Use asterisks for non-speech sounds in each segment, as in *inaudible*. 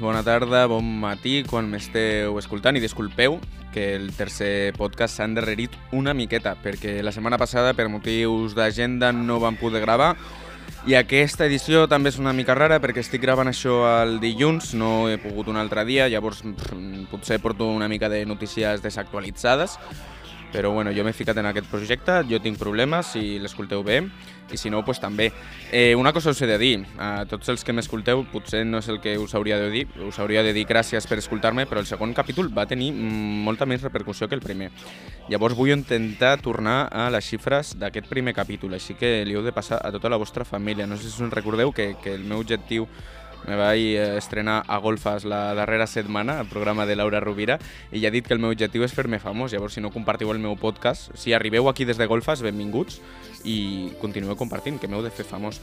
Bona tarda, bon matí, quan m'esteu escoltant. I disculpeu que el tercer podcast s'ha endarrerit una miqueta perquè la setmana passada per motius d'agenda no vam poder gravar. I aquesta edició també és una mica rara perquè estic gravant això el dilluns, no he pogut un altre dia, llavors potser porto una mica de notícies desactualitzades però bueno, jo m'he ficat en aquest projecte, jo tinc problemes, si l'escolteu bé, i si no, pues també. Eh, una cosa us he de dir, a tots els que m'escolteu, potser no és el que us hauria de dir, us hauria de dir gràcies per escoltar-me, però el segon capítol va tenir molta més repercussió que el primer. Llavors vull intentar tornar a les xifres d'aquest primer capítol, així que li heu de passar a tota la vostra família. No sé si us recordeu que, que el meu objectiu me vaig eh, estrenar a Golfes la darrera setmana, el programa de Laura Rovira, i ja he dit que el meu objectiu és fer-me famós. Llavors, si no compartiu el meu podcast, si arribeu aquí des de Golfes, benvinguts, i continueu compartint, que m'heu de fer famós.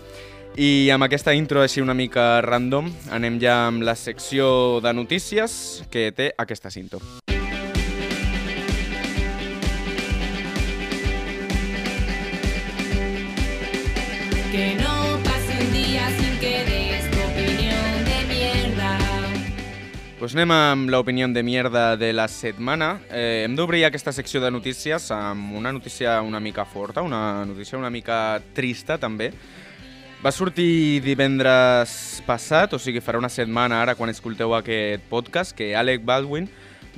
I amb aquesta intro així una mica random, anem ja amb la secció de notícies que té aquesta cinto. Pues anem amb l'opinió de mierda de la setmana. Eh, hem d'obrir aquesta secció de notícies amb una notícia una mica forta, una notícia una mica trista també. Va sortir divendres passat, o sigui farà una setmana ara quan escolteu aquest podcast, que Alec Baldwin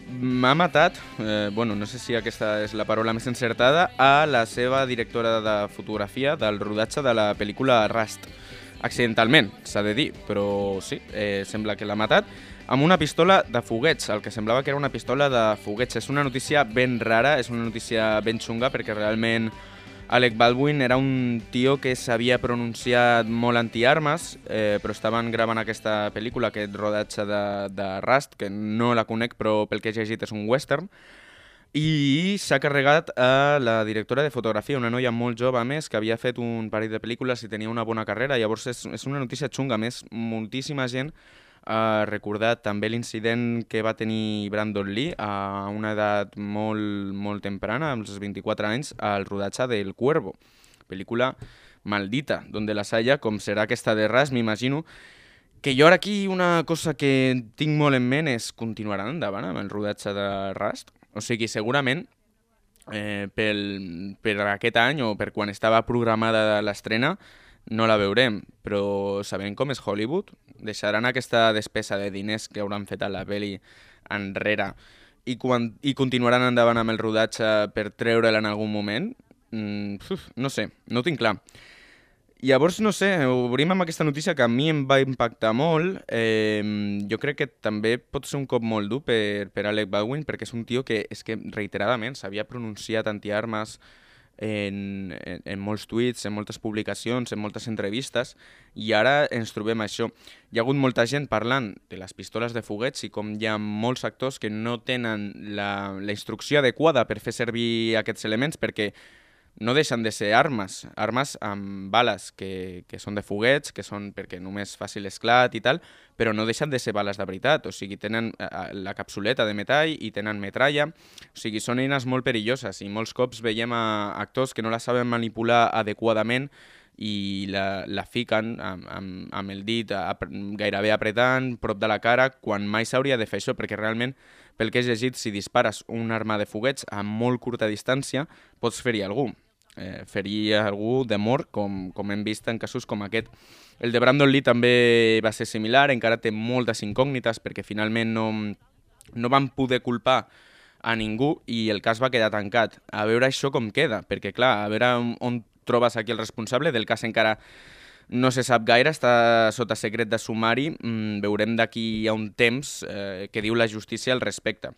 m'ha matat, eh, bueno, no sé si aquesta és la paraula més encertada, a la seva directora de fotografia del rodatge de la pel·lícula Rust. Accidentalment, s'ha de dir, però sí, eh, sembla que l'ha matat amb una pistola de foguets, el que semblava que era una pistola de foguets. És una notícia ben rara, és una notícia ben xunga, perquè realment Alec Baldwin era un tio que s'havia pronunciat molt antiarmes, eh, però estaven gravant aquesta pel·lícula, aquest rodatge de, de Rust, que no la conec, però pel que he llegit és un western, i s'ha carregat a la directora de fotografia, una noia molt jove més, que havia fet un parell de pel·lícules i tenia una bona carrera, llavors és, és una notícia xunga, més, moltíssima gent ha recordat també l'incident que va tenir Brandon Lee a una edat molt, molt temprana, als 24 anys, al rodatge del Cuervo, pel·lícula maldita, donde la Saya, com serà aquesta de Ras, m'imagino, que jo ara aquí una cosa que tinc molt en ment és continuar endavant amb el rodatge de Rust. O sigui, segurament eh, pel, per aquest any o per quan estava programada l'estrena no la veurem, però sabent com és Hollywood, deixaran aquesta despesa de diners que hauran fet a la pel·li enrere i, quan, i continuaran endavant amb el rodatge per treure-la en algun moment? Mm, uf, no sé, no ho tinc clar. Llavors, no sé, obrim amb aquesta notícia que a mi em va impactar molt. Eh, jo crec que també pot ser un cop molt dur per, per Alec Baldwin, perquè és un tio que és que reiteradament s'havia pronunciat antiarmes en, en, en molts tuits, en moltes publicacions, en moltes entrevistes, i ara ens trobem això. Hi ha hagut molta gent parlant de les pistoles de foguets i com hi ha molts actors que no tenen la, la instrucció adequada per fer servir aquests elements perquè no deixen de ser armes, armes amb bales que, que són de foguets, que són perquè només faci l'esclat i tal, però no deixen de ser bales de veritat, o sigui, tenen eh, la capsuleta de metall i tenen metralla, o sigui, són eines molt perilloses i molts cops veiem a actors que no la saben manipular adequadament i la, la fiquen amb, amb, amb el dit a, gairebé apretant, prop de la cara, quan mai s'hauria de fer això, perquè realment, pel que he llegit, si dispares un arma de foguets a molt curta distància, pots ferir algú eh, ferir algú de mort, com, com hem vist en casos com aquest. El de Brandon Lee també va ser similar, encara té moltes incògnites perquè finalment no, no van poder culpar a ningú i el cas va quedar tancat. A veure això com queda, perquè clar, a veure on, trobes aquí el responsable del cas encara no se sap gaire, està sota secret de sumari, mm, veurem d'aquí a un temps eh, què diu la justícia al respecte.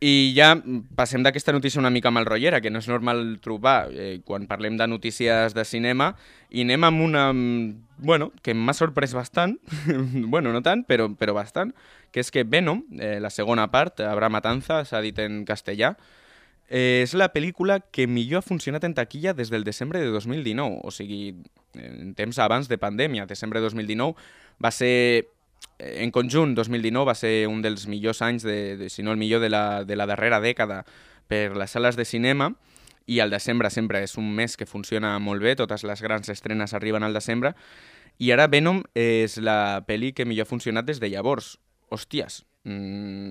I ja passem d'aquesta notícia una mica malrotllera, que no és normal trobar eh, quan parlem de notícies de cinema, i anem amb una, mm, bueno, que m'ha sorprès bastant, *laughs* bueno, no tant, però, però bastant, que és que Venom, eh, la segona part, Habrá Matanza, s'ha dit en castellà, eh, és la pel·lícula que millor ha funcionat en taquilla des del desembre de 2019, o sigui, en temps abans de pandèmia. Desembre de 2019 va ser en conjunt, 2019 va ser un dels millors anys, de, de, si no el millor de la, de la darrera dècada per les sales de cinema, i el desembre sempre és un mes que funciona molt bé, totes les grans estrenes arriben al desembre, i ara Venom és la pel·li que millor ha funcionat des de llavors. Hòsties, mm,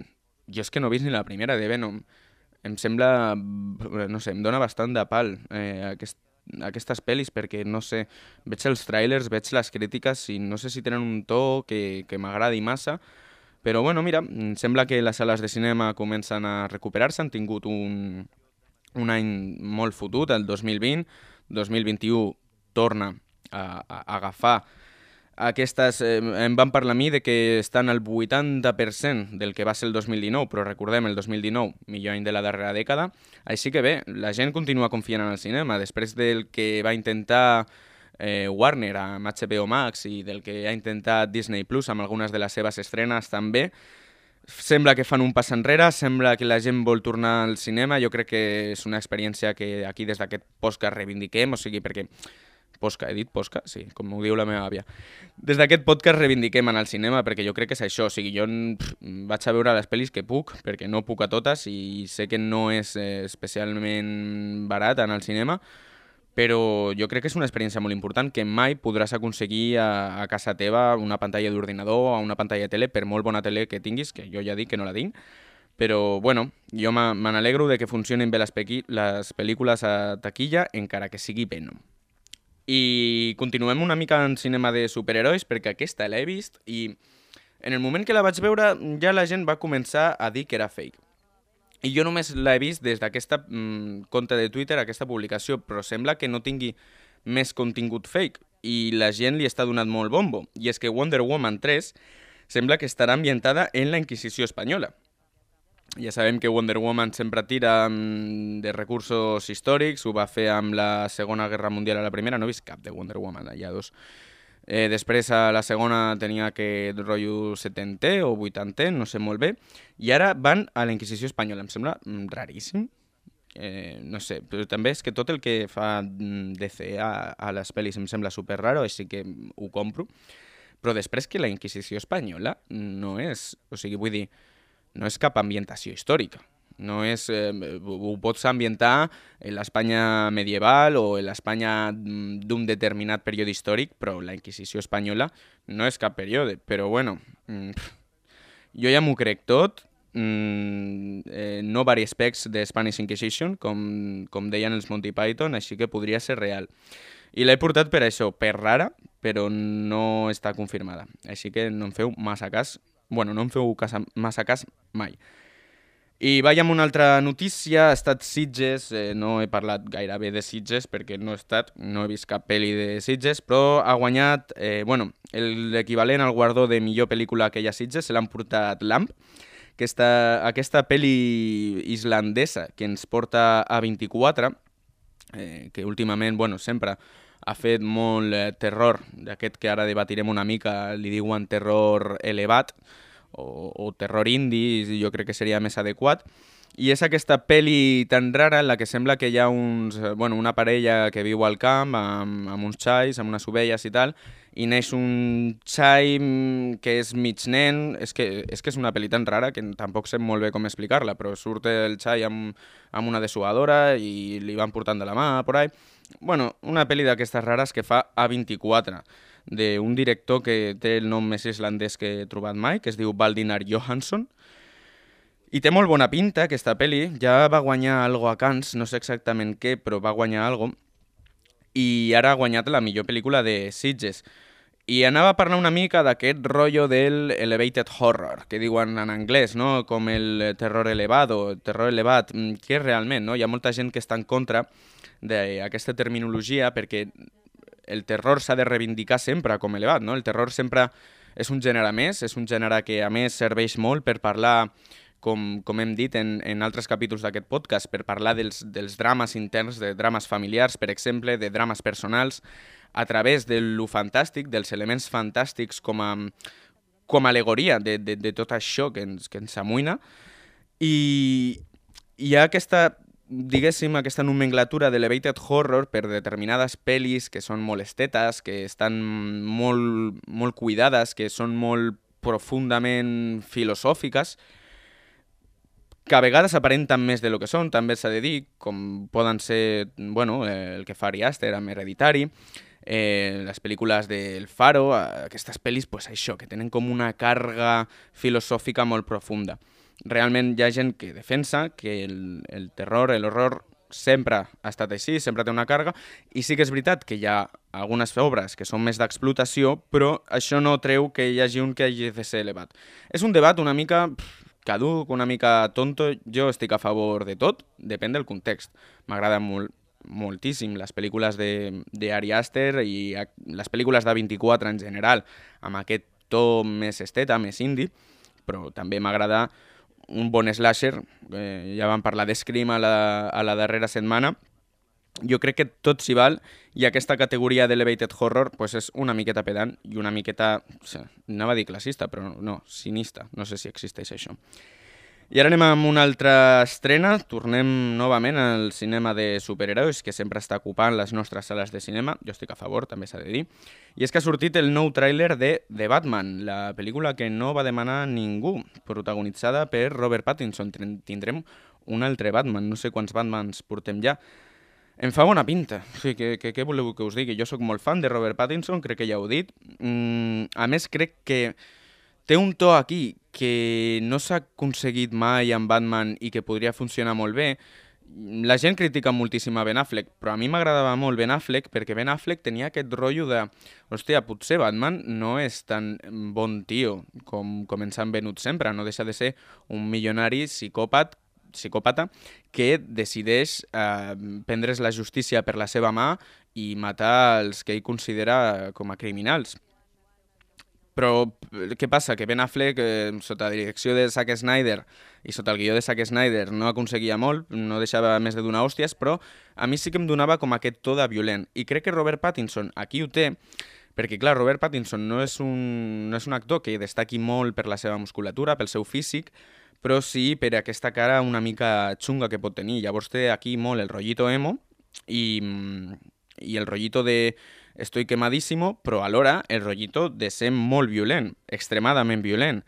jo és que no he vist ni la primera de Venom. Em sembla, no sé, em dona bastant de pal eh, aquest, aquestes pel·lis perquè, no sé, veig els trailers, veig les crítiques i no sé si tenen un to que, que m'agradi massa, però bueno, mira, em sembla que les sales de cinema comencen a recuperar-se, han tingut un, un any molt fotut, el 2020, 2021 torna a, a agafar aquestes, eh, em van parlar a mi de que estan al 80% del que va ser el 2019, però recordem, el 2019, millor any de la darrera dècada. Així que bé, la gent continua confiant en el cinema. Després del que va intentar eh, Warner amb HBO Max i del que ha intentat Disney Plus amb algunes de les seves estrenes també, sembla que fan un pas enrere, sembla que la gent vol tornar al cinema. Jo crec que és una experiència que aquí des d'aquest podcast reivindiquem, o sigui, perquè Posca, he dit Posca? Sí, com ho diu la meva àvia. Des d'aquest podcast reivindiquem en el cinema, perquè jo crec que és això. O sigui, jo pff, vaig a veure les pel·lis que puc, perquè no puc a totes i sé que no és eh, especialment barat en el cinema, però jo crec que és una experiència molt important que mai podràs aconseguir a, a casa teva una pantalla d'ordinador o una pantalla de tele, per molt bona tele que tinguis, que jo ja dic que no la tinc, però, bueno, jo me n'alegro de que funcionin bé les, les pel·lícules a taquilla, encara que sigui Venom. I continuem una mica en cinema de superherois, perquè aquesta l'he vist i en el moment que la vaig veure ja la gent va començar a dir que era fake. I jo només l'he vist des d'aquesta mm, compte de Twitter, aquesta publicació, però sembla que no tingui més contingut fake i la gent li està donant molt bombo. I és que Wonder Woman 3 sembla que estarà ambientada en la Inquisició espanyola. Ja sabem que Wonder Woman sempre tira mm, de recursos històrics, ho va fer amb la Segona Guerra Mundial a la primera, no he vist cap de Wonder Woman, hi ha dos. Eh, després a la segona tenia que rotllo 70 o 80, no sé molt bé, i ara van a la Inquisició Espanyola, em sembla mm, raríssim. Eh, no sé, però també és que tot el que fa mm, DC a, a les pel·lis em sembla super raro, així que ho compro. Però després que la Inquisició Espanyola no és... O sigui, vull dir, no és cap ambientació històrica. No és, eh, ho pots ambientar en l'Espanya medieval o en l'Espanya mm, d'un determinat període històric, però la Inquisició espanyola no és cap període. Però bueno, mm, jo ja m'ho crec tot, mm, eh, no vari specs de Spanish Inquisition, com, com deien els Monty Python, així que podria ser real. I l'he portat per això, per rara, però no està confirmada. Així que no em feu massa cas bueno, no em feu cas, massa cas mai. I vaig amb una altra notícia, ha estat Sitges, eh, no he parlat gairebé de Sitges perquè no he estat, no he vist cap pel·li de Sitges, però ha guanyat, eh, bueno, l'equivalent al guardó de millor pel·lícula que hi ha Sitges, se l'han portat Lamp, aquesta, aquesta pel·li islandesa que ens porta a 24, eh, que últimament, bueno, sempre ha fet molt eh, terror, d'aquest que ara debatirem una mica, li diuen terror elevat, o, o terror indi, jo crec que seria més adequat, i és aquesta pel·li tan rara en la que sembla que hi ha uns, eh, bueno, una parella que viu al camp amb, amb uns xais, amb unes ovelles i tal, i neix un xai mm, que és mig nen, és que, és que és una pel·li tan rara que tampoc sé molt bé com explicar-la, però surt el xai amb, amb una dessuadora i li van portant de la mà, por ahí. Bueno, una pel·li d'aquestes rares que fa A24, d'un director que té el nom més islandès que he trobat mai, que es diu Baldinar Johansson, i té molt bona pinta, aquesta pel·li. Ja va guanyar algo a Cannes, no sé exactament què, però va guanyar algo. I ara ha guanyat la millor pel·lícula de Sitges. I anava a parlar una mica d'aquest rotllo del elevated horror, que diuen en anglès, no? com el terror elevado, terror elevat, mm, que és realment, no? Hi ha molta gent que està en contra d'aquesta terminologia perquè el terror s'ha de reivindicar sempre com elevat, no? El terror sempre és un gènere més, és un gènere que a més serveix molt per parlar com, com hem dit en, en altres capítols d'aquest podcast, per parlar dels, dels drames interns, de drames familiars, per exemple, de drames personals, a través de lo fantàstic, dels elements fantàstics com a, com a alegoria de, de, de tot això que ens, que ens amoïna. I hi ha aquesta, diguéssim, aquesta nomenclatura d'elevated horror per determinades pel·lis que són molt estetes, que estan molt, molt cuidades, que són molt profundament filosòfiques, que a vegades aparenten més de lo que són, també s'ha de dir, com poden ser, bueno, el que fa Ari Aster amb Hereditari, eh, les pel·lícules del Faro, aquestes pel·lis, pues això, que tenen com una càrrega filosòfica molt profunda. Realment hi ha gent que defensa que el, el terror, l'horror, sempre ha estat així, sempre té una càrrega, i sí que és veritat que hi ha algunes obres que són més d'explotació, però això no treu que hi hagi un que hagi de ser elevat. És un debat una mica pff, caduc, una mica tonto, jo estic a favor de tot, depèn del context. M'agrada molt, moltíssim les pel·lícules de, de Ari Aster i a, les pel·lícules de 24 en general, amb aquest to més esteta, més indie, però també m'agrada un bon slasher, eh, ja vam parlar de Scream a la, a la darrera setmana, jo crec que tot s'hi val i aquesta categoria d'elevated horror pues, és una miqueta pedant i una miqueta, anava a dir classista, però no, cinista, no sé si existeix això. I ara anem amb una altra estrena, tornem novament al cinema de superherois que sempre està ocupant les nostres sales de cinema, jo estic a favor, també s'ha de dir, i és que ha sortit el nou tràiler de The Batman, la pel·lícula que no va demanar ningú, protagonitzada per Robert Pattinson. Tindrem un altre Batman, no sé quants Batmans portem ja, em fa bona pinta. O sigui, què, què, què voleu que us digui? Jo sóc molt fan de Robert Pattinson, crec que ja ho dit. Mm, a més, crec que té un to aquí que no s'ha aconseguit mai amb Batman i que podria funcionar molt bé. La gent critica moltíssim a Ben Affleck, però a mi m'agradava molt Ben Affleck perquè Ben Affleck tenia aquest rotllo de hòstia, potser Batman no és tan bon tio com, com ens han venut sempre, no deixa de ser un milionari psicòpat psicòpata que decideix eh, prendre's la justícia per la seva mà i matar els que ell considera com a criminals. Però eh, què passa? Que Ben Affleck, eh, sota la direcció de Zack Snyder i sota el guió de Zack Snyder, no aconseguia molt, no deixava més de donar hòsties, però a mi sí que em donava com aquest to de violent. I crec que Robert Pattinson aquí ho té, perquè, clar, Robert Pattinson no és un, no és un actor que destaqui molt per la seva musculatura, pel seu físic, però sí per aquesta cara una mica xunga que pot tenir. Llavors aquí molt el rollito emo i, i el rollito de estoy quemadísimo, però alhora el rollito de ser molt violent, extremadament violent.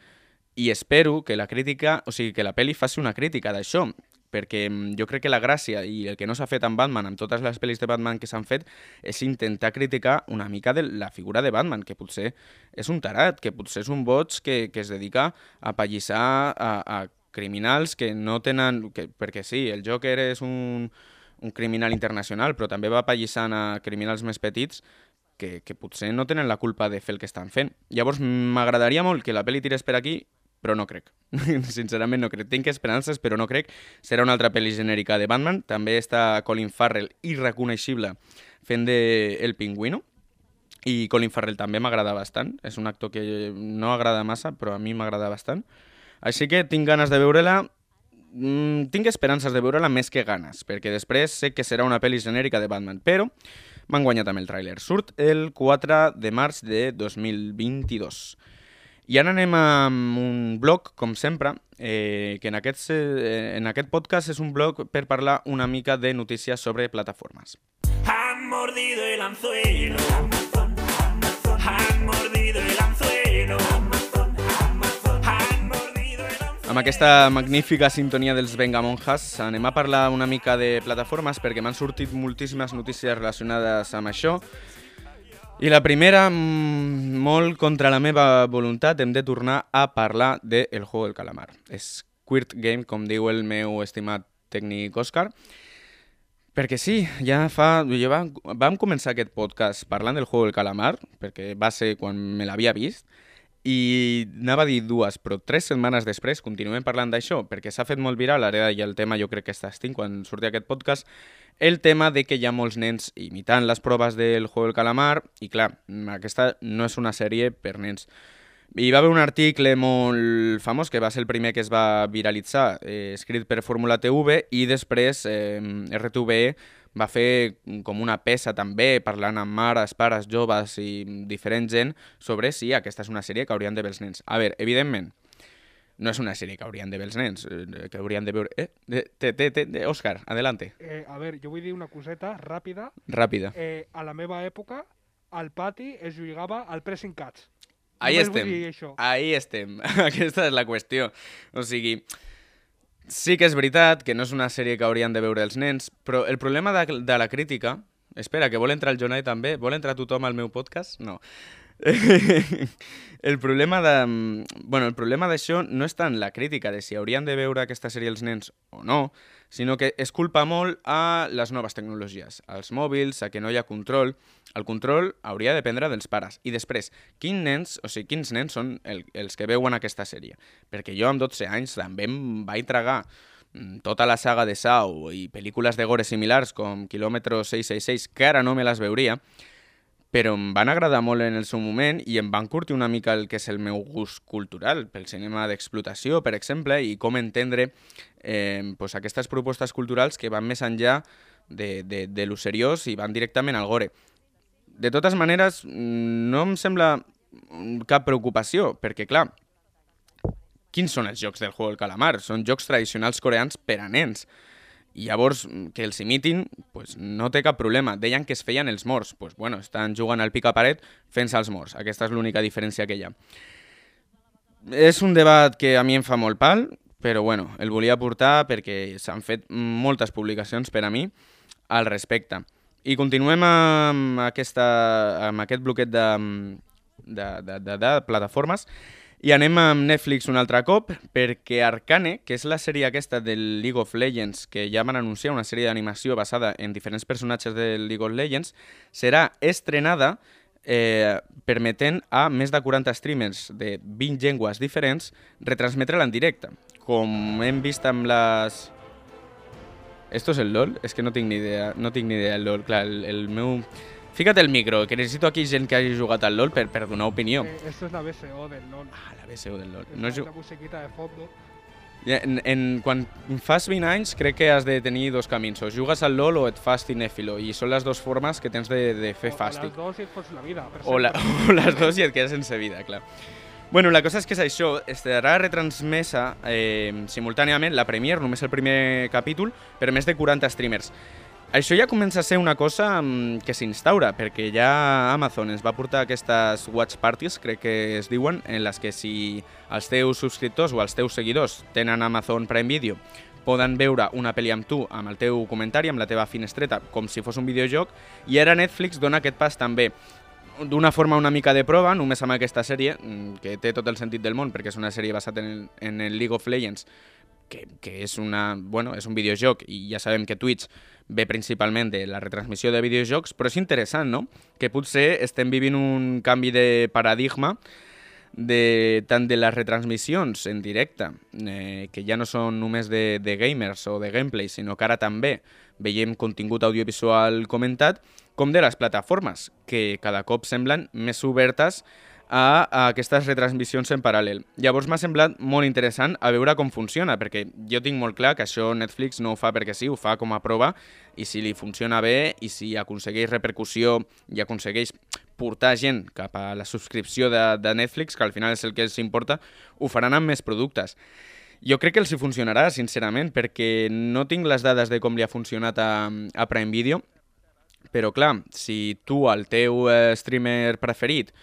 I espero que la crítica, o sigui, que la pel·li faci una crítica d'això, perquè mm, jo crec que la gràcia i el que no s'ha fet amb Batman, amb totes les pel·lis de Batman que s'han fet, és intentar criticar una mica de la figura de Batman, que potser és un tarat, que potser és un boig que, que es dedica a pallissar a, a criminals que no tenen... Que, perquè sí, el Joker és un, un criminal internacional, però també va pallissant a criminals més petits que, que potser no tenen la culpa de fer el que estan fent. Llavors, m'agradaria molt que la pel·li tirés per aquí, però no crec. *laughs* Sincerament no crec. Tinc esperances, però no crec. Serà una altra pel·li genèrica de Batman. També està Colin Farrell, irreconeixible, fent de El Pingüino. I Colin Farrell també m'agrada bastant. És un actor que no agrada massa, però a mi m'agrada bastant. Així que tinc ganes de veure-la. Mm, tinc esperances de veure-la més que ganes, perquè després sé que serà una pel·li genèrica de Batman, però m'han guanyat amb el tràiler. Surt el 4 de març de 2022. I ara anem amb un blog, com sempre, eh, que en aquest, eh, en aquest podcast és un blog per parlar una mica de notícies sobre plataformes. Han mordido el anzuelo. Han mordido el anzuelo. Han mordido el anzuelo. Amb aquesta magnífica sintonia dels Vengamonjas anem a parlar una mica de plataformes perquè m'han sortit moltíssimes notícies relacionades amb això. I la primera, mm, molt contra la meva voluntat, hem de tornar a parlar de El Juego del Calamar. Squirt Game, com diu el meu estimat tècnic Òscar, perquè sí, ja fa... Jo vam, vam començar aquest podcast parlant del Juego del Calamar, perquè va ser quan me l'havia vist, i anava a dir dues, però tres setmanes després continuem parlant d'això, perquè s'ha fet molt viral, ara ja el tema jo crec que està extint quan surti aquest podcast, el tema de que hi ha molts nens imitant les proves del Juego del Calamar, i clar, aquesta no és una sèrie per nens. Hi va haver un article molt famós, que va ser el primer que es va viralitzar, eh, escrit per Fórmula TV, i després eh, RTVE va fer com una peça també, parlant amb mares, pares, joves i diferent gent sobre si aquesta és una sèrie que haurien de veure els nens. A veure, evidentment, no és una sèrie que haurien de veure els nens, eh, que haurien de veure... Eh, te, te, te, te, Òscar, adelante, Eh, a veure, jo vull dir una coseta ràpida. ràpida. Eh, a la meva època, al pati es jugava al pressing catch. Ahí Només estem, ahí estem. *laughs* Aquesta és la qüestió. O sigui, sí que és veritat que no és una sèrie que haurien de veure els nens, però el problema de, de la crítica... Espera, que vol entrar el Jonai també? Vol entrar tothom al meu podcast? No. *laughs* el problema de... Bueno, el problema d'això no és tant la crítica de si haurien de veure aquesta sèrie els nens o no, sinó que es culpa molt a les noves tecnologies, als mòbils, a que no hi ha control. El control hauria de dependre dels pares. I després, quins nens, o sigui, quins nens són el, els que veuen aquesta sèrie? Perquè jo amb 12 anys també em vaig tragar mm, tota la saga de Sau i pel·lícules de gore similars com Kilòmetro 666, que ara no me les veuria, però em van agradar molt en el seu moment i em van curtir una mica el que és el meu gust cultural, pel cinema d'explotació, per exemple, i com entendre eh, pues, aquestes propostes culturals que van més enllà de, de, de lo seriós i van directament al gore. De totes maneres, mm, no em sembla mm, cap preocupació, perquè, clar, quins són els jocs del juego del calamar? Són jocs tradicionals coreans per a nens. I llavors, mm, que els imitin, pues, no té cap problema. Deien que es feien els morts. Pues, bueno, estan jugant al pica-paret fent-se els morts. Aquesta és l'única diferència que hi ha. És un debat que a mi em fa molt pal, però bueno, el volia portar perquè s'han fet moltes publicacions per a mi al respecte. I continuem amb, aquesta, amb aquest bloquet de, de, de, de, de plataformes i anem amb Netflix un altre cop perquè Arcane, que és la sèrie aquesta del League of Legends, que ja van anunciar una sèrie d'animació basada en diferents personatges del League of Legends, serà estrenada eh, permetent a més de 40 streamers de 20 llengües diferents retransmetre-la en directe. Com hem vist amb les... Esto es el LOL? És que no tinc ni idea, no tinc ni idea del LOL. Clar, el, el meu... Fica't el micro, que necessito aquí gent que hagi jugat al LOL per, per donar opinió. Eh, esto es la BSO del LOL. Ah, la BSO del LOL. Es No és... la musiquita de fondo. En, en, quan fas 20 anys crec que has de tenir dos camins, o jugues al LOL o et fas cinèfilo, i són les dues formes que tens de, de fer O- o fàstic. las dos y es por la vida. per O, la, o les dues i et quedes sense vida, clar. Bueno, la cosa és que és això, estarà retransmesa eh, simultàniament la Premiere, només el primer capítol, per més de 40 streamers. Això ja comença a ser una cosa mm, que s'instaura, perquè ja Amazon ens va portar aquestes watch parties, crec que es diuen, en les que si els teus subscriptors o els teus seguidors tenen Amazon Prime Video poden veure una pel·li amb tu, amb el teu comentari, amb la teva finestreta, com si fos un videojoc, i ara Netflix dona aquest pas també. D'una forma una mica de prova, només amb aquesta sèrie, mm, que té tot el sentit del món, perquè és una sèrie basada en el, en el League of Legends, que, que és, una, bueno, és un videojoc, i ja sabem que Twitch ve principalment de la retransmissió de videojocs, però és interessant, no?, que potser estem vivint un canvi de paradigma de, tant de les retransmissions en directe, eh, que ja no són només de, de gamers o de gameplay, sinó que ara també veiem contingut audiovisual comentat, com de les plataformes, que cada cop semblen més obertes a, a aquestes retransmissions en paral·lel. Llavors m'ha semblat molt interessant a veure com funciona, perquè jo tinc molt clar que això Netflix no ho fa perquè sí, ho fa com a prova, i si li funciona bé, i si aconsegueix repercussió i aconsegueix portar gent cap a la subscripció de, de Netflix, que al final és el que els importa, ho faran amb més productes. Jo crec que els hi funcionarà, sincerament, perquè no tinc les dades de com li ha funcionat a, a Prime Video, però clar, si tu, el teu eh, streamer preferit,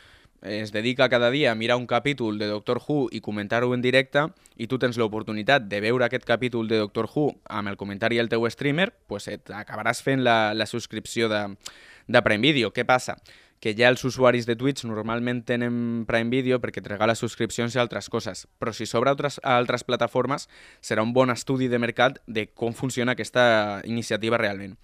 es dedica cada dia a mirar un capítol de Doctor Who i comentar-ho en directe i tu tens l'oportunitat de veure aquest capítol de Doctor Who amb el comentari del teu streamer, pues et acabaràs fent la, la subscripció de, de Prime Video. Què passa? Que ja els usuaris de Twitch normalment tenen Prime Video perquè et regala subscripcions i altres coses, però si s'obre altres, a altres plataformes serà un bon estudi de mercat de com funciona aquesta iniciativa realment.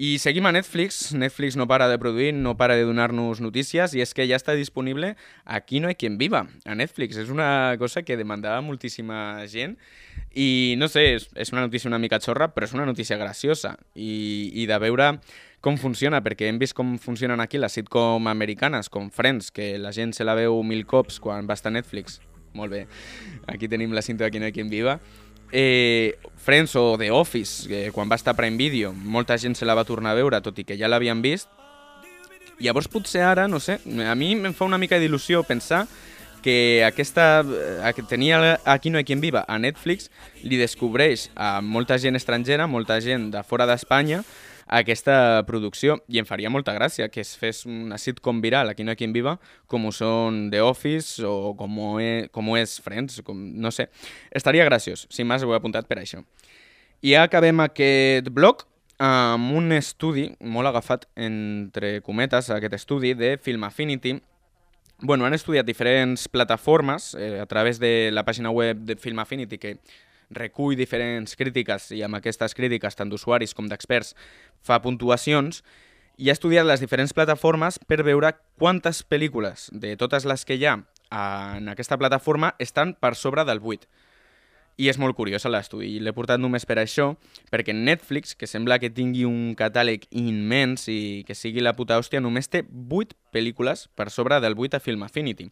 I seguim a Netflix. Netflix no para de produir, no para de donar-nos notícies i és que ja està disponible Aquí no hay quien viva, a Netflix. És una cosa que demandava moltíssima gent i no sé, és, una notícia una mica xorra, però és una notícia graciosa i, i de veure com funciona, perquè hem vist com funcionen aquí les sitcom americanes, com Friends, que la gent se la veu mil cops quan va estar a Netflix. Molt bé, aquí tenim la cinta de Qui no hi quien viva. Eh, Friends o The Office, que quan va estar Prime Video, molta gent se la va tornar a veure, tot i que ja l'havien vist. Llavors potser ara, no sé, a mi em fa una mica d'il·lusió pensar que aquesta, eh, que tenia Aquí no hi quien viva a Netflix li descobreix a molta gent estrangera, molta gent de fora d'Espanya, aquesta producció i em faria molta gràcia que es fes una sitcom viral aquí no hi quien viva com ho són The Office o com ho, és, com ho és Friends, com, no sé. Estaria graciós, si més ho he apuntat per això. I ja acabem aquest bloc amb un estudi molt agafat entre cometes, aquest estudi de Film Affinity, Bueno, han estudiat diferents plataformes eh, a través de la pàgina web de Film Affinity que recull diferents crítiques i amb aquestes crítiques tant d'usuaris com d'experts fa puntuacions i ha estudiat les diferents plataformes per veure quantes pel·lícules de totes les que hi ha en aquesta plataforma estan per sobre del 8. I és molt curiós l'estudi, i l'he portat només per això, perquè Netflix, que sembla que tingui un catàleg immens i que sigui la puta hòstia, només té 8 pel·lícules per sobre del 8 a Film Affinity.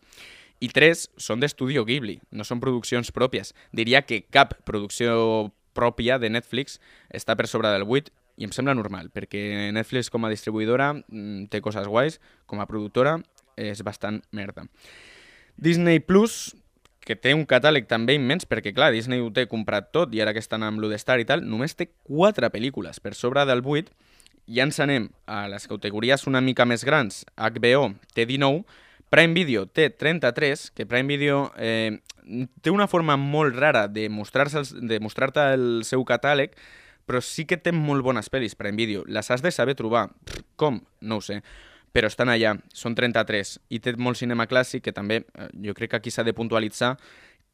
I 3 són d'Estudio Ghibli, no són produccions pròpies. Diria que cap producció pròpia de Netflix està per sobre del 8 i em sembla normal, perquè Netflix com a distribuïdora mm, té coses guais, com a productora és bastant merda. Disney Plus que té un catàleg també immens, perquè clar, Disney ho té comprat tot i ara que estan amb l'Udestar i tal, només té 4 pel·lícules per sobre del 8, ja ens anem a les categories una mica més grans, HBO té 19, Prime Video té 33, que Prime Video eh, té una forma molt rara de mostrar-te de mostrar el seu catàleg, però sí que té molt bones pel·lis Prime Video. Les has de saber trobar. Com? No ho sé però estan allà, són 33, i té molt cinema clàssic, que també eh, jo crec que aquí s'ha de puntualitzar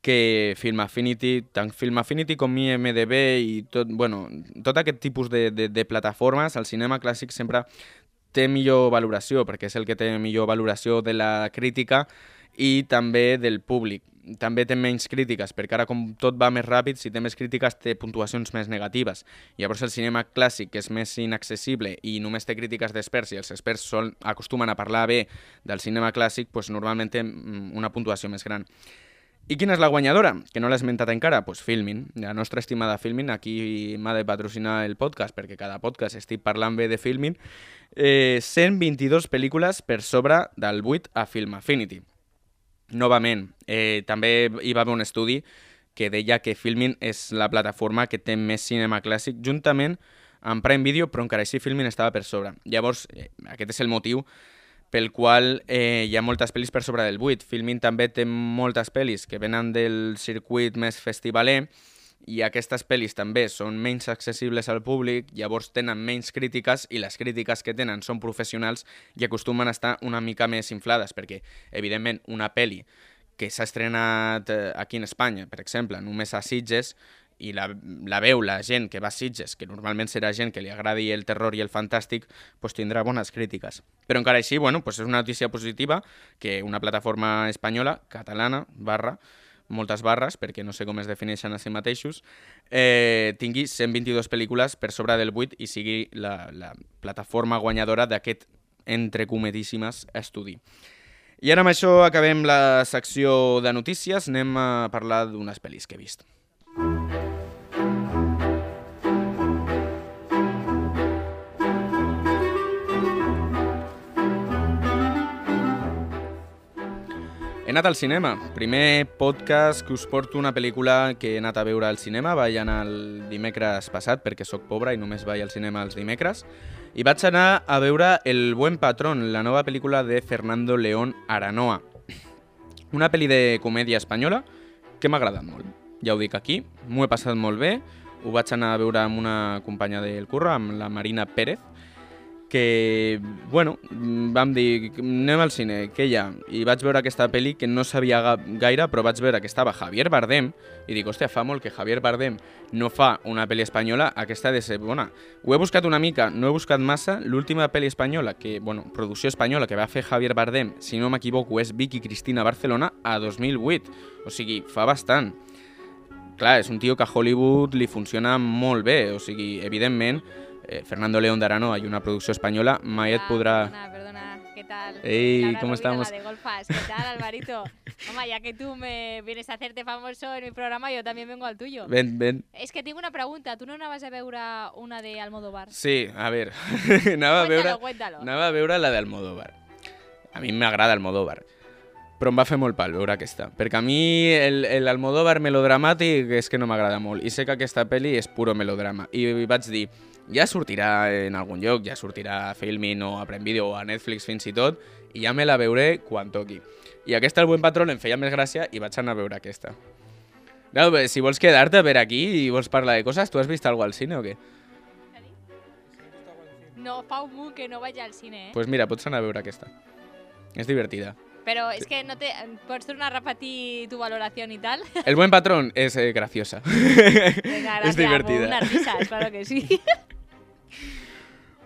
que Film Affinity, tant Film Affinity com IMDB i tot, bueno, tot aquest tipus de, de, de plataformes, el cinema clàssic sempre té millor valoració, perquè és el que té millor valoració de la crítica i també del públic també té menys crítiques, perquè ara com tot va més ràpid, si té més crítiques té puntuacions més negatives. Llavors el cinema clàssic, que és més inaccessible i només té crítiques d'experts i els experts sol, acostumen a parlar bé del cinema clàssic, doncs normalment té mm, una puntuació més gran. I quina és la guanyadora? Que no l'he esmentat encara? Doncs pues Filmin. La nostra estimada Filmin, aquí m'ha de patrocinar el podcast, perquè cada podcast estic parlant bé de Filmin. Eh, 122 pel·lícules per sobre del 8 a Film Affinity. Novament, eh, també hi va haver un estudi que deia que Filmin és la plataforma que té més cinema clàssic, juntament amb Prime Video, però encara així Filmin estava per sobre. Llavors, eh, aquest és el motiu pel qual eh, hi ha moltes pel·lis per sobre del 8. Filmin també té moltes pel·lis que venen del circuit més festivaler, i aquestes pel·lis també són menys accessibles al públic, llavors tenen menys crítiques i les crítiques que tenen són professionals i acostumen a estar una mica més inflades, perquè, evidentment, una pel·li que s'ha estrenat eh, aquí en Espanya, per exemple, només a Sitges, i la, la veu la gent que va a Sitges, que normalment serà gent que li agradi el terror i el fantàstic, pues tindrà bones crítiques. Però encara així, bueno, pues és una notícia positiva que una plataforma espanyola, catalana, barra, moltes barres, perquè no sé com es defineixen a si mateixos, eh, tingui 122 pel·lícules per sobre del 8 i sigui la, la plataforma guanyadora d'aquest entrecomedíssimes estudi. I ara amb això acabem la secció de notícies, anem a parlar d'unes pel·lis que he vist. Anat al cinema. Primer podcast que us porto una pel·lícula que he anat a veure al cinema. Vaig anar el dimecres passat perquè sóc pobre i només vaig al cinema els dimecres. I vaig anar a veure El buen patrón, la nova pel·lícula de Fernando León Aranoa. Una pel·li de comèdia espanyola que m'ha agradat molt. Ja ho dic aquí, m'ho he passat molt bé. Ho vaig anar a veure amb una companya del curro, amb la Marina Pérez, que, bueno, vam dir, anem al cine, què hi ha? I vaig veure aquesta pel·li que no sabia gaire, però vaig veure que estava Javier Bardem, i dic, hòstia, fa molt que Javier Bardem no fa una pel·li espanyola, aquesta ha de ser bona. Ho he buscat una mica, no he buscat massa, l'última pel·li espanyola, que, bueno, producció espanyola que va fer Javier Bardem, si no m'equivoco, és Vicky Cristina Barcelona a 2008, o sigui, fa bastant. Clar, és un tio que a Hollywood li funciona molt bé, o sigui, evidentment, eh, Fernando León de Arano, hay una producció espanyola, mai et Hola, podrà... Perdona, perdona, ¿qué tal? Ey, Laura ¿cómo estamos? de Golfas, ¿qué tal, Alvarito? *laughs* Mamá, ya que tú me vienes a hacerte famoso en mi programa, yo también vengo al tuyo. Ven, ven. Es que tengo una pregunta, ¿tú no anaves a veure una de Almodóvar? Sí, a veure, *laughs* anava a Cuéntalo, cuéntalo. anava a veure la d'Almodóvar. A mi m'agrada Almodóvar, però em va fer molt pal veure aquesta, perquè a mi el, el Almodóvar melodramàtic és que no m'agrada molt, i sé que aquesta pel·li és puro melodrama, i vaig dir, ja sortirà en algun lloc, ja sortirà a Filmin o a Prime Video o a Netflix fins i tot, i ja me la veuré quan toqui. I aquesta, El buen patrón, em feia més gràcia i vaig anar a veure aquesta. No, bé, si vols quedar-te per aquí i vols parlar de coses, tu has vist alguna al cine o què? No, fa un munt que no vaig al cine, eh? pues mira, pots anar a veure aquesta. És divertida. Pero es que no te... ¿Puedes tornar a repetir tu valoración y tal? El buen patrón és eh, graciosa. Venga, *laughs* gracias, divertida. Unas risas, claro que sí. *laughs*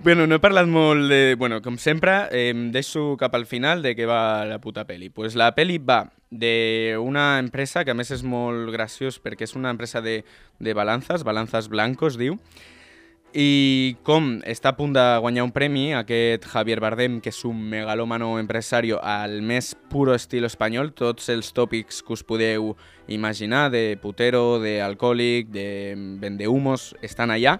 Bueno, no he parlat molt de... Bueno, com sempre, eh, em deixo cap al final de què va la puta peli. Pues la peli va d'una empresa que a més és molt graciós perquè és una empresa de, de balances, balances blancos, diu, i com està a punt de guanyar un premi aquest Javier Bardem, que és un megalòmano empresario al més puro estil espanyol, tots els tòpics que us podeu imaginar, de putero, de alcohòlic, de vendehumos, estan allà,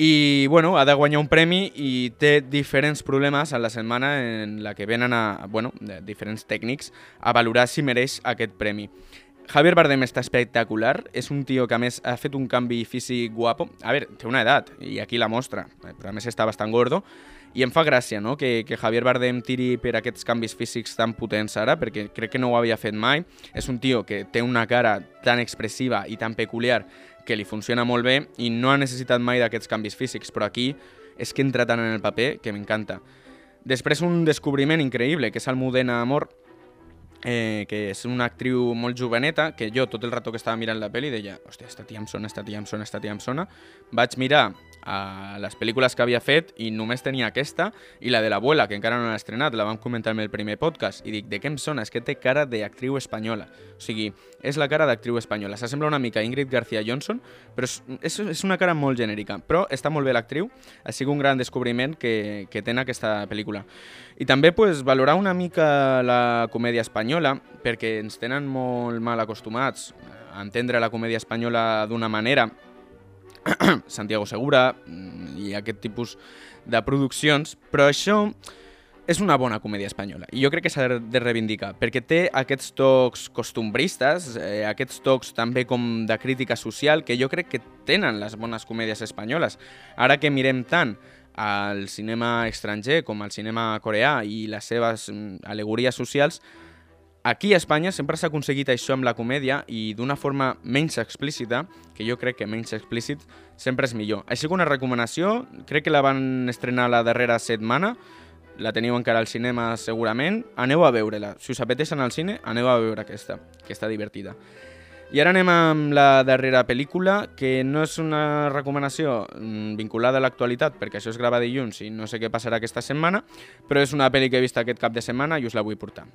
i bueno, ha de guanyar un premi i té diferents problemes a la setmana en la que venen a, bueno, diferents tècnics a valorar si mereix aquest premi. Javier Bardem està espectacular, és un tio que a més ha fet un canvi físic guapo. A veure, té una edat, i aquí la mostra, eh, però a més està bastant gordo, i em fa no? que, que Javier Bardem tiri per aquests canvis físics tan potents ara, perquè crec que no ho havia fet mai. És un tio que té una cara tan expressiva i tan peculiar que li funciona molt bé i no ha necessitat mai d'aquests canvis físics, però aquí és que entra tant en el paper que m'encanta. Després un descobriment increïble, que és Almudena Amor, eh, que és una actriu molt joveneta, que jo tot el rato que estava mirant la pel·li deia hòstia, esta tia em sona, esta tia em sona, esta tia em sona. Vaig mirar a les pel·lícules que havia fet i només tenia aquesta i la de l'abuela, que encara no l'ha estrenat, la vam comentar en el primer podcast, i dic, de què em sona? És que té cara d'actriu espanyola. O sigui, és la cara d'actriu espanyola. S'assembla una mica a Ingrid García Johnson, però és, és, és una cara molt genèrica. Però està molt bé l'actriu, ha sigut un gran descobriment que, que té aquesta pel·lícula. I també pues, valorar una mica la comèdia espanyola, perquè ens tenen molt mal acostumats a entendre la comèdia espanyola d'una manera, *clears throat* Santiago Segura mm, i aquest tipus de produccions, però això és una bona comèdia espanyola i jo crec que s'ha de reivindicar perquè té aquests tocs costumbristes, eh, aquests tocs també com de crítica social que jo crec que tenen les bones comèdies espanyoles. Ara que mirem tant al cinema estranger com al cinema coreà i les seves mm, alegories socials, Aquí a Espanya sempre s'ha aconseguit això amb la comèdia i d'una forma menys explícita, que jo crec que menys explícit sempre és millor. Així que una recomanació, crec que la van estrenar la darrera setmana, la teniu encara al cinema segurament, aneu a veure-la. Si us apeteixen al cine, aneu a veure aquesta, que està divertida. I ara anem amb la darrera pel·lícula, que no és una recomanació mm, vinculada a l'actualitat, perquè això es grava dilluns i no sé què passarà aquesta setmana, però és una pel·li que he vist aquest cap de setmana i us la vull portar.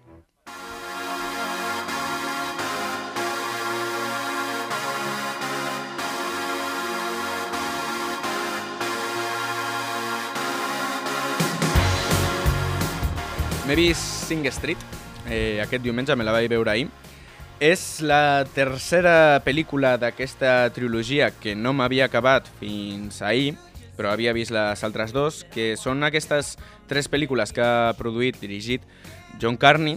M'he vist Sing Street, eh, aquest diumenge me la vaig veure ahir. És la tercera pel·lícula d'aquesta trilogia que no m'havia acabat fins ahir, però havia vist les altres dos, que són aquestes tres pel·lícules que ha produït, dirigit John Carney,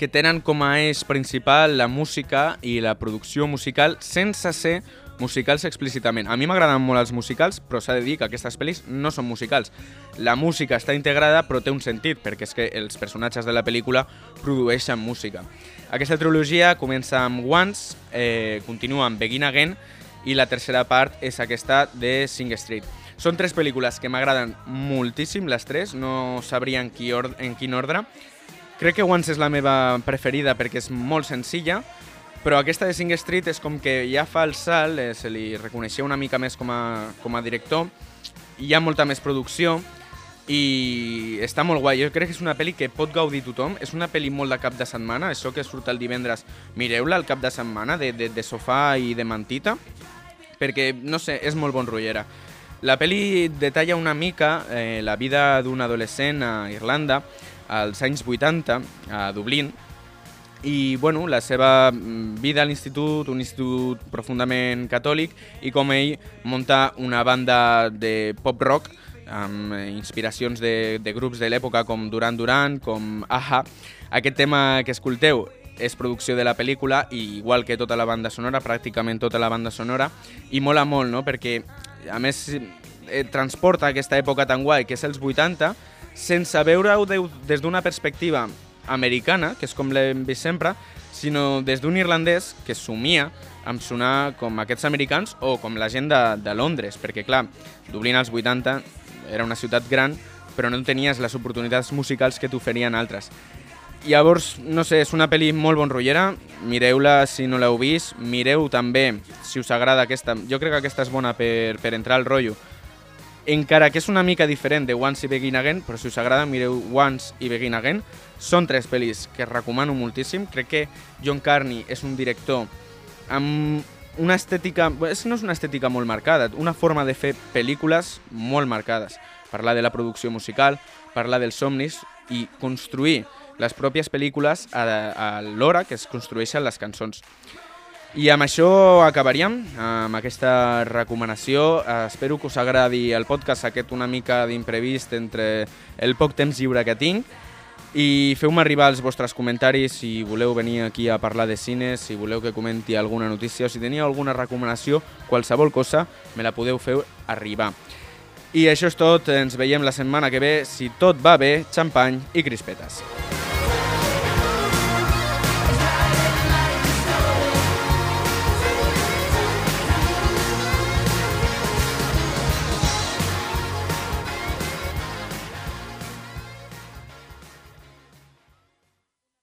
que tenen com a eix principal la música i la producció musical sense ser musicals explícitament. A mi m'agraden molt els musicals, però s'ha de dir que aquestes pel·lis no són musicals. La música està integrada, però té un sentit, perquè és que els personatges de la pel·lícula produeixen música. Aquesta trilogia comença amb Once, eh, continua amb Begin Again, i la tercera part és aquesta de Sing Street. Són tres pel·lícules que m'agraden moltíssim, les tres, no sabria en, qui or en quin ordre. Crec que Once és la meva preferida perquè és molt senzilla, però aquesta de Sing Street és com que ja fa el salt, eh, se li reconeixia una mica més com a, com a director, hi ha molta més producció i està molt guai. Jo crec que és una pel·li que pot gaudir tothom. És una pel·li molt de cap de setmana, això que surt el divendres, mireu-la al cap de setmana, de, de, de sofà i de mantita, perquè, no sé, és molt bon rotllera. La pel·li detalla una mica eh, la vida d'un adolescent a Irlanda als anys 80, a Dublín, i bueno, la seva mm, vida a l'institut, un institut profundament catòlic, i com ell munta una banda de pop-rock amb eh, inspiracions de, de grups de l'època com Duran Duran, com Aja. Aquest tema que escolteu és producció de la pel·lícula, i igual que tota la banda sonora, pràcticament tota la banda sonora, i mola molt, no?, perquè a més eh, transporta aquesta època tan guai que és els 80, sense veure-ho de- des d'una perspectiva americana, que és com l'hem vist sempre, sinó des d'un irlandès que somia amb sonar com aquests americans o com la gent de, de Londres, perquè clar, Dublín als 80 era una ciutat gran, però no tenies les oportunitats musicals que t'oferien altres. Llavors, no sé, és una pel·li molt bon rotllera, mireu-la si no l'heu vist, mireu també si us agrada aquesta, jo crec que aquesta és bona per, per entrar al rotllo, encara que és una mica diferent de Once i Begin Again, però si us agrada mireu Once i Begin Again, són tres pel·lis que recomano moltíssim, crec que John Carney és un director amb una estètica, no és una estètica molt marcada, una forma de fer pel·lícules molt marcades. Parlar de la producció musical, parlar dels somnis i construir les pròpies pel·lícules a, a l'hora que es construeixen les cançons. I amb això acabaríem, amb aquesta recomanació. Eh, Espero que us agradi el podcast aquest una mica d'imprevist entre el poc temps lliure que tinc. I feu-me arribar els vostres comentaris si voleu venir aquí a parlar de cines, si voleu que comenti alguna notícia o si teniu alguna recomanació, qualsevol cosa, me la podeu fer arribar. I això és tot, ens veiem la setmana que ve. Si tot va bé, xampany i crispetes.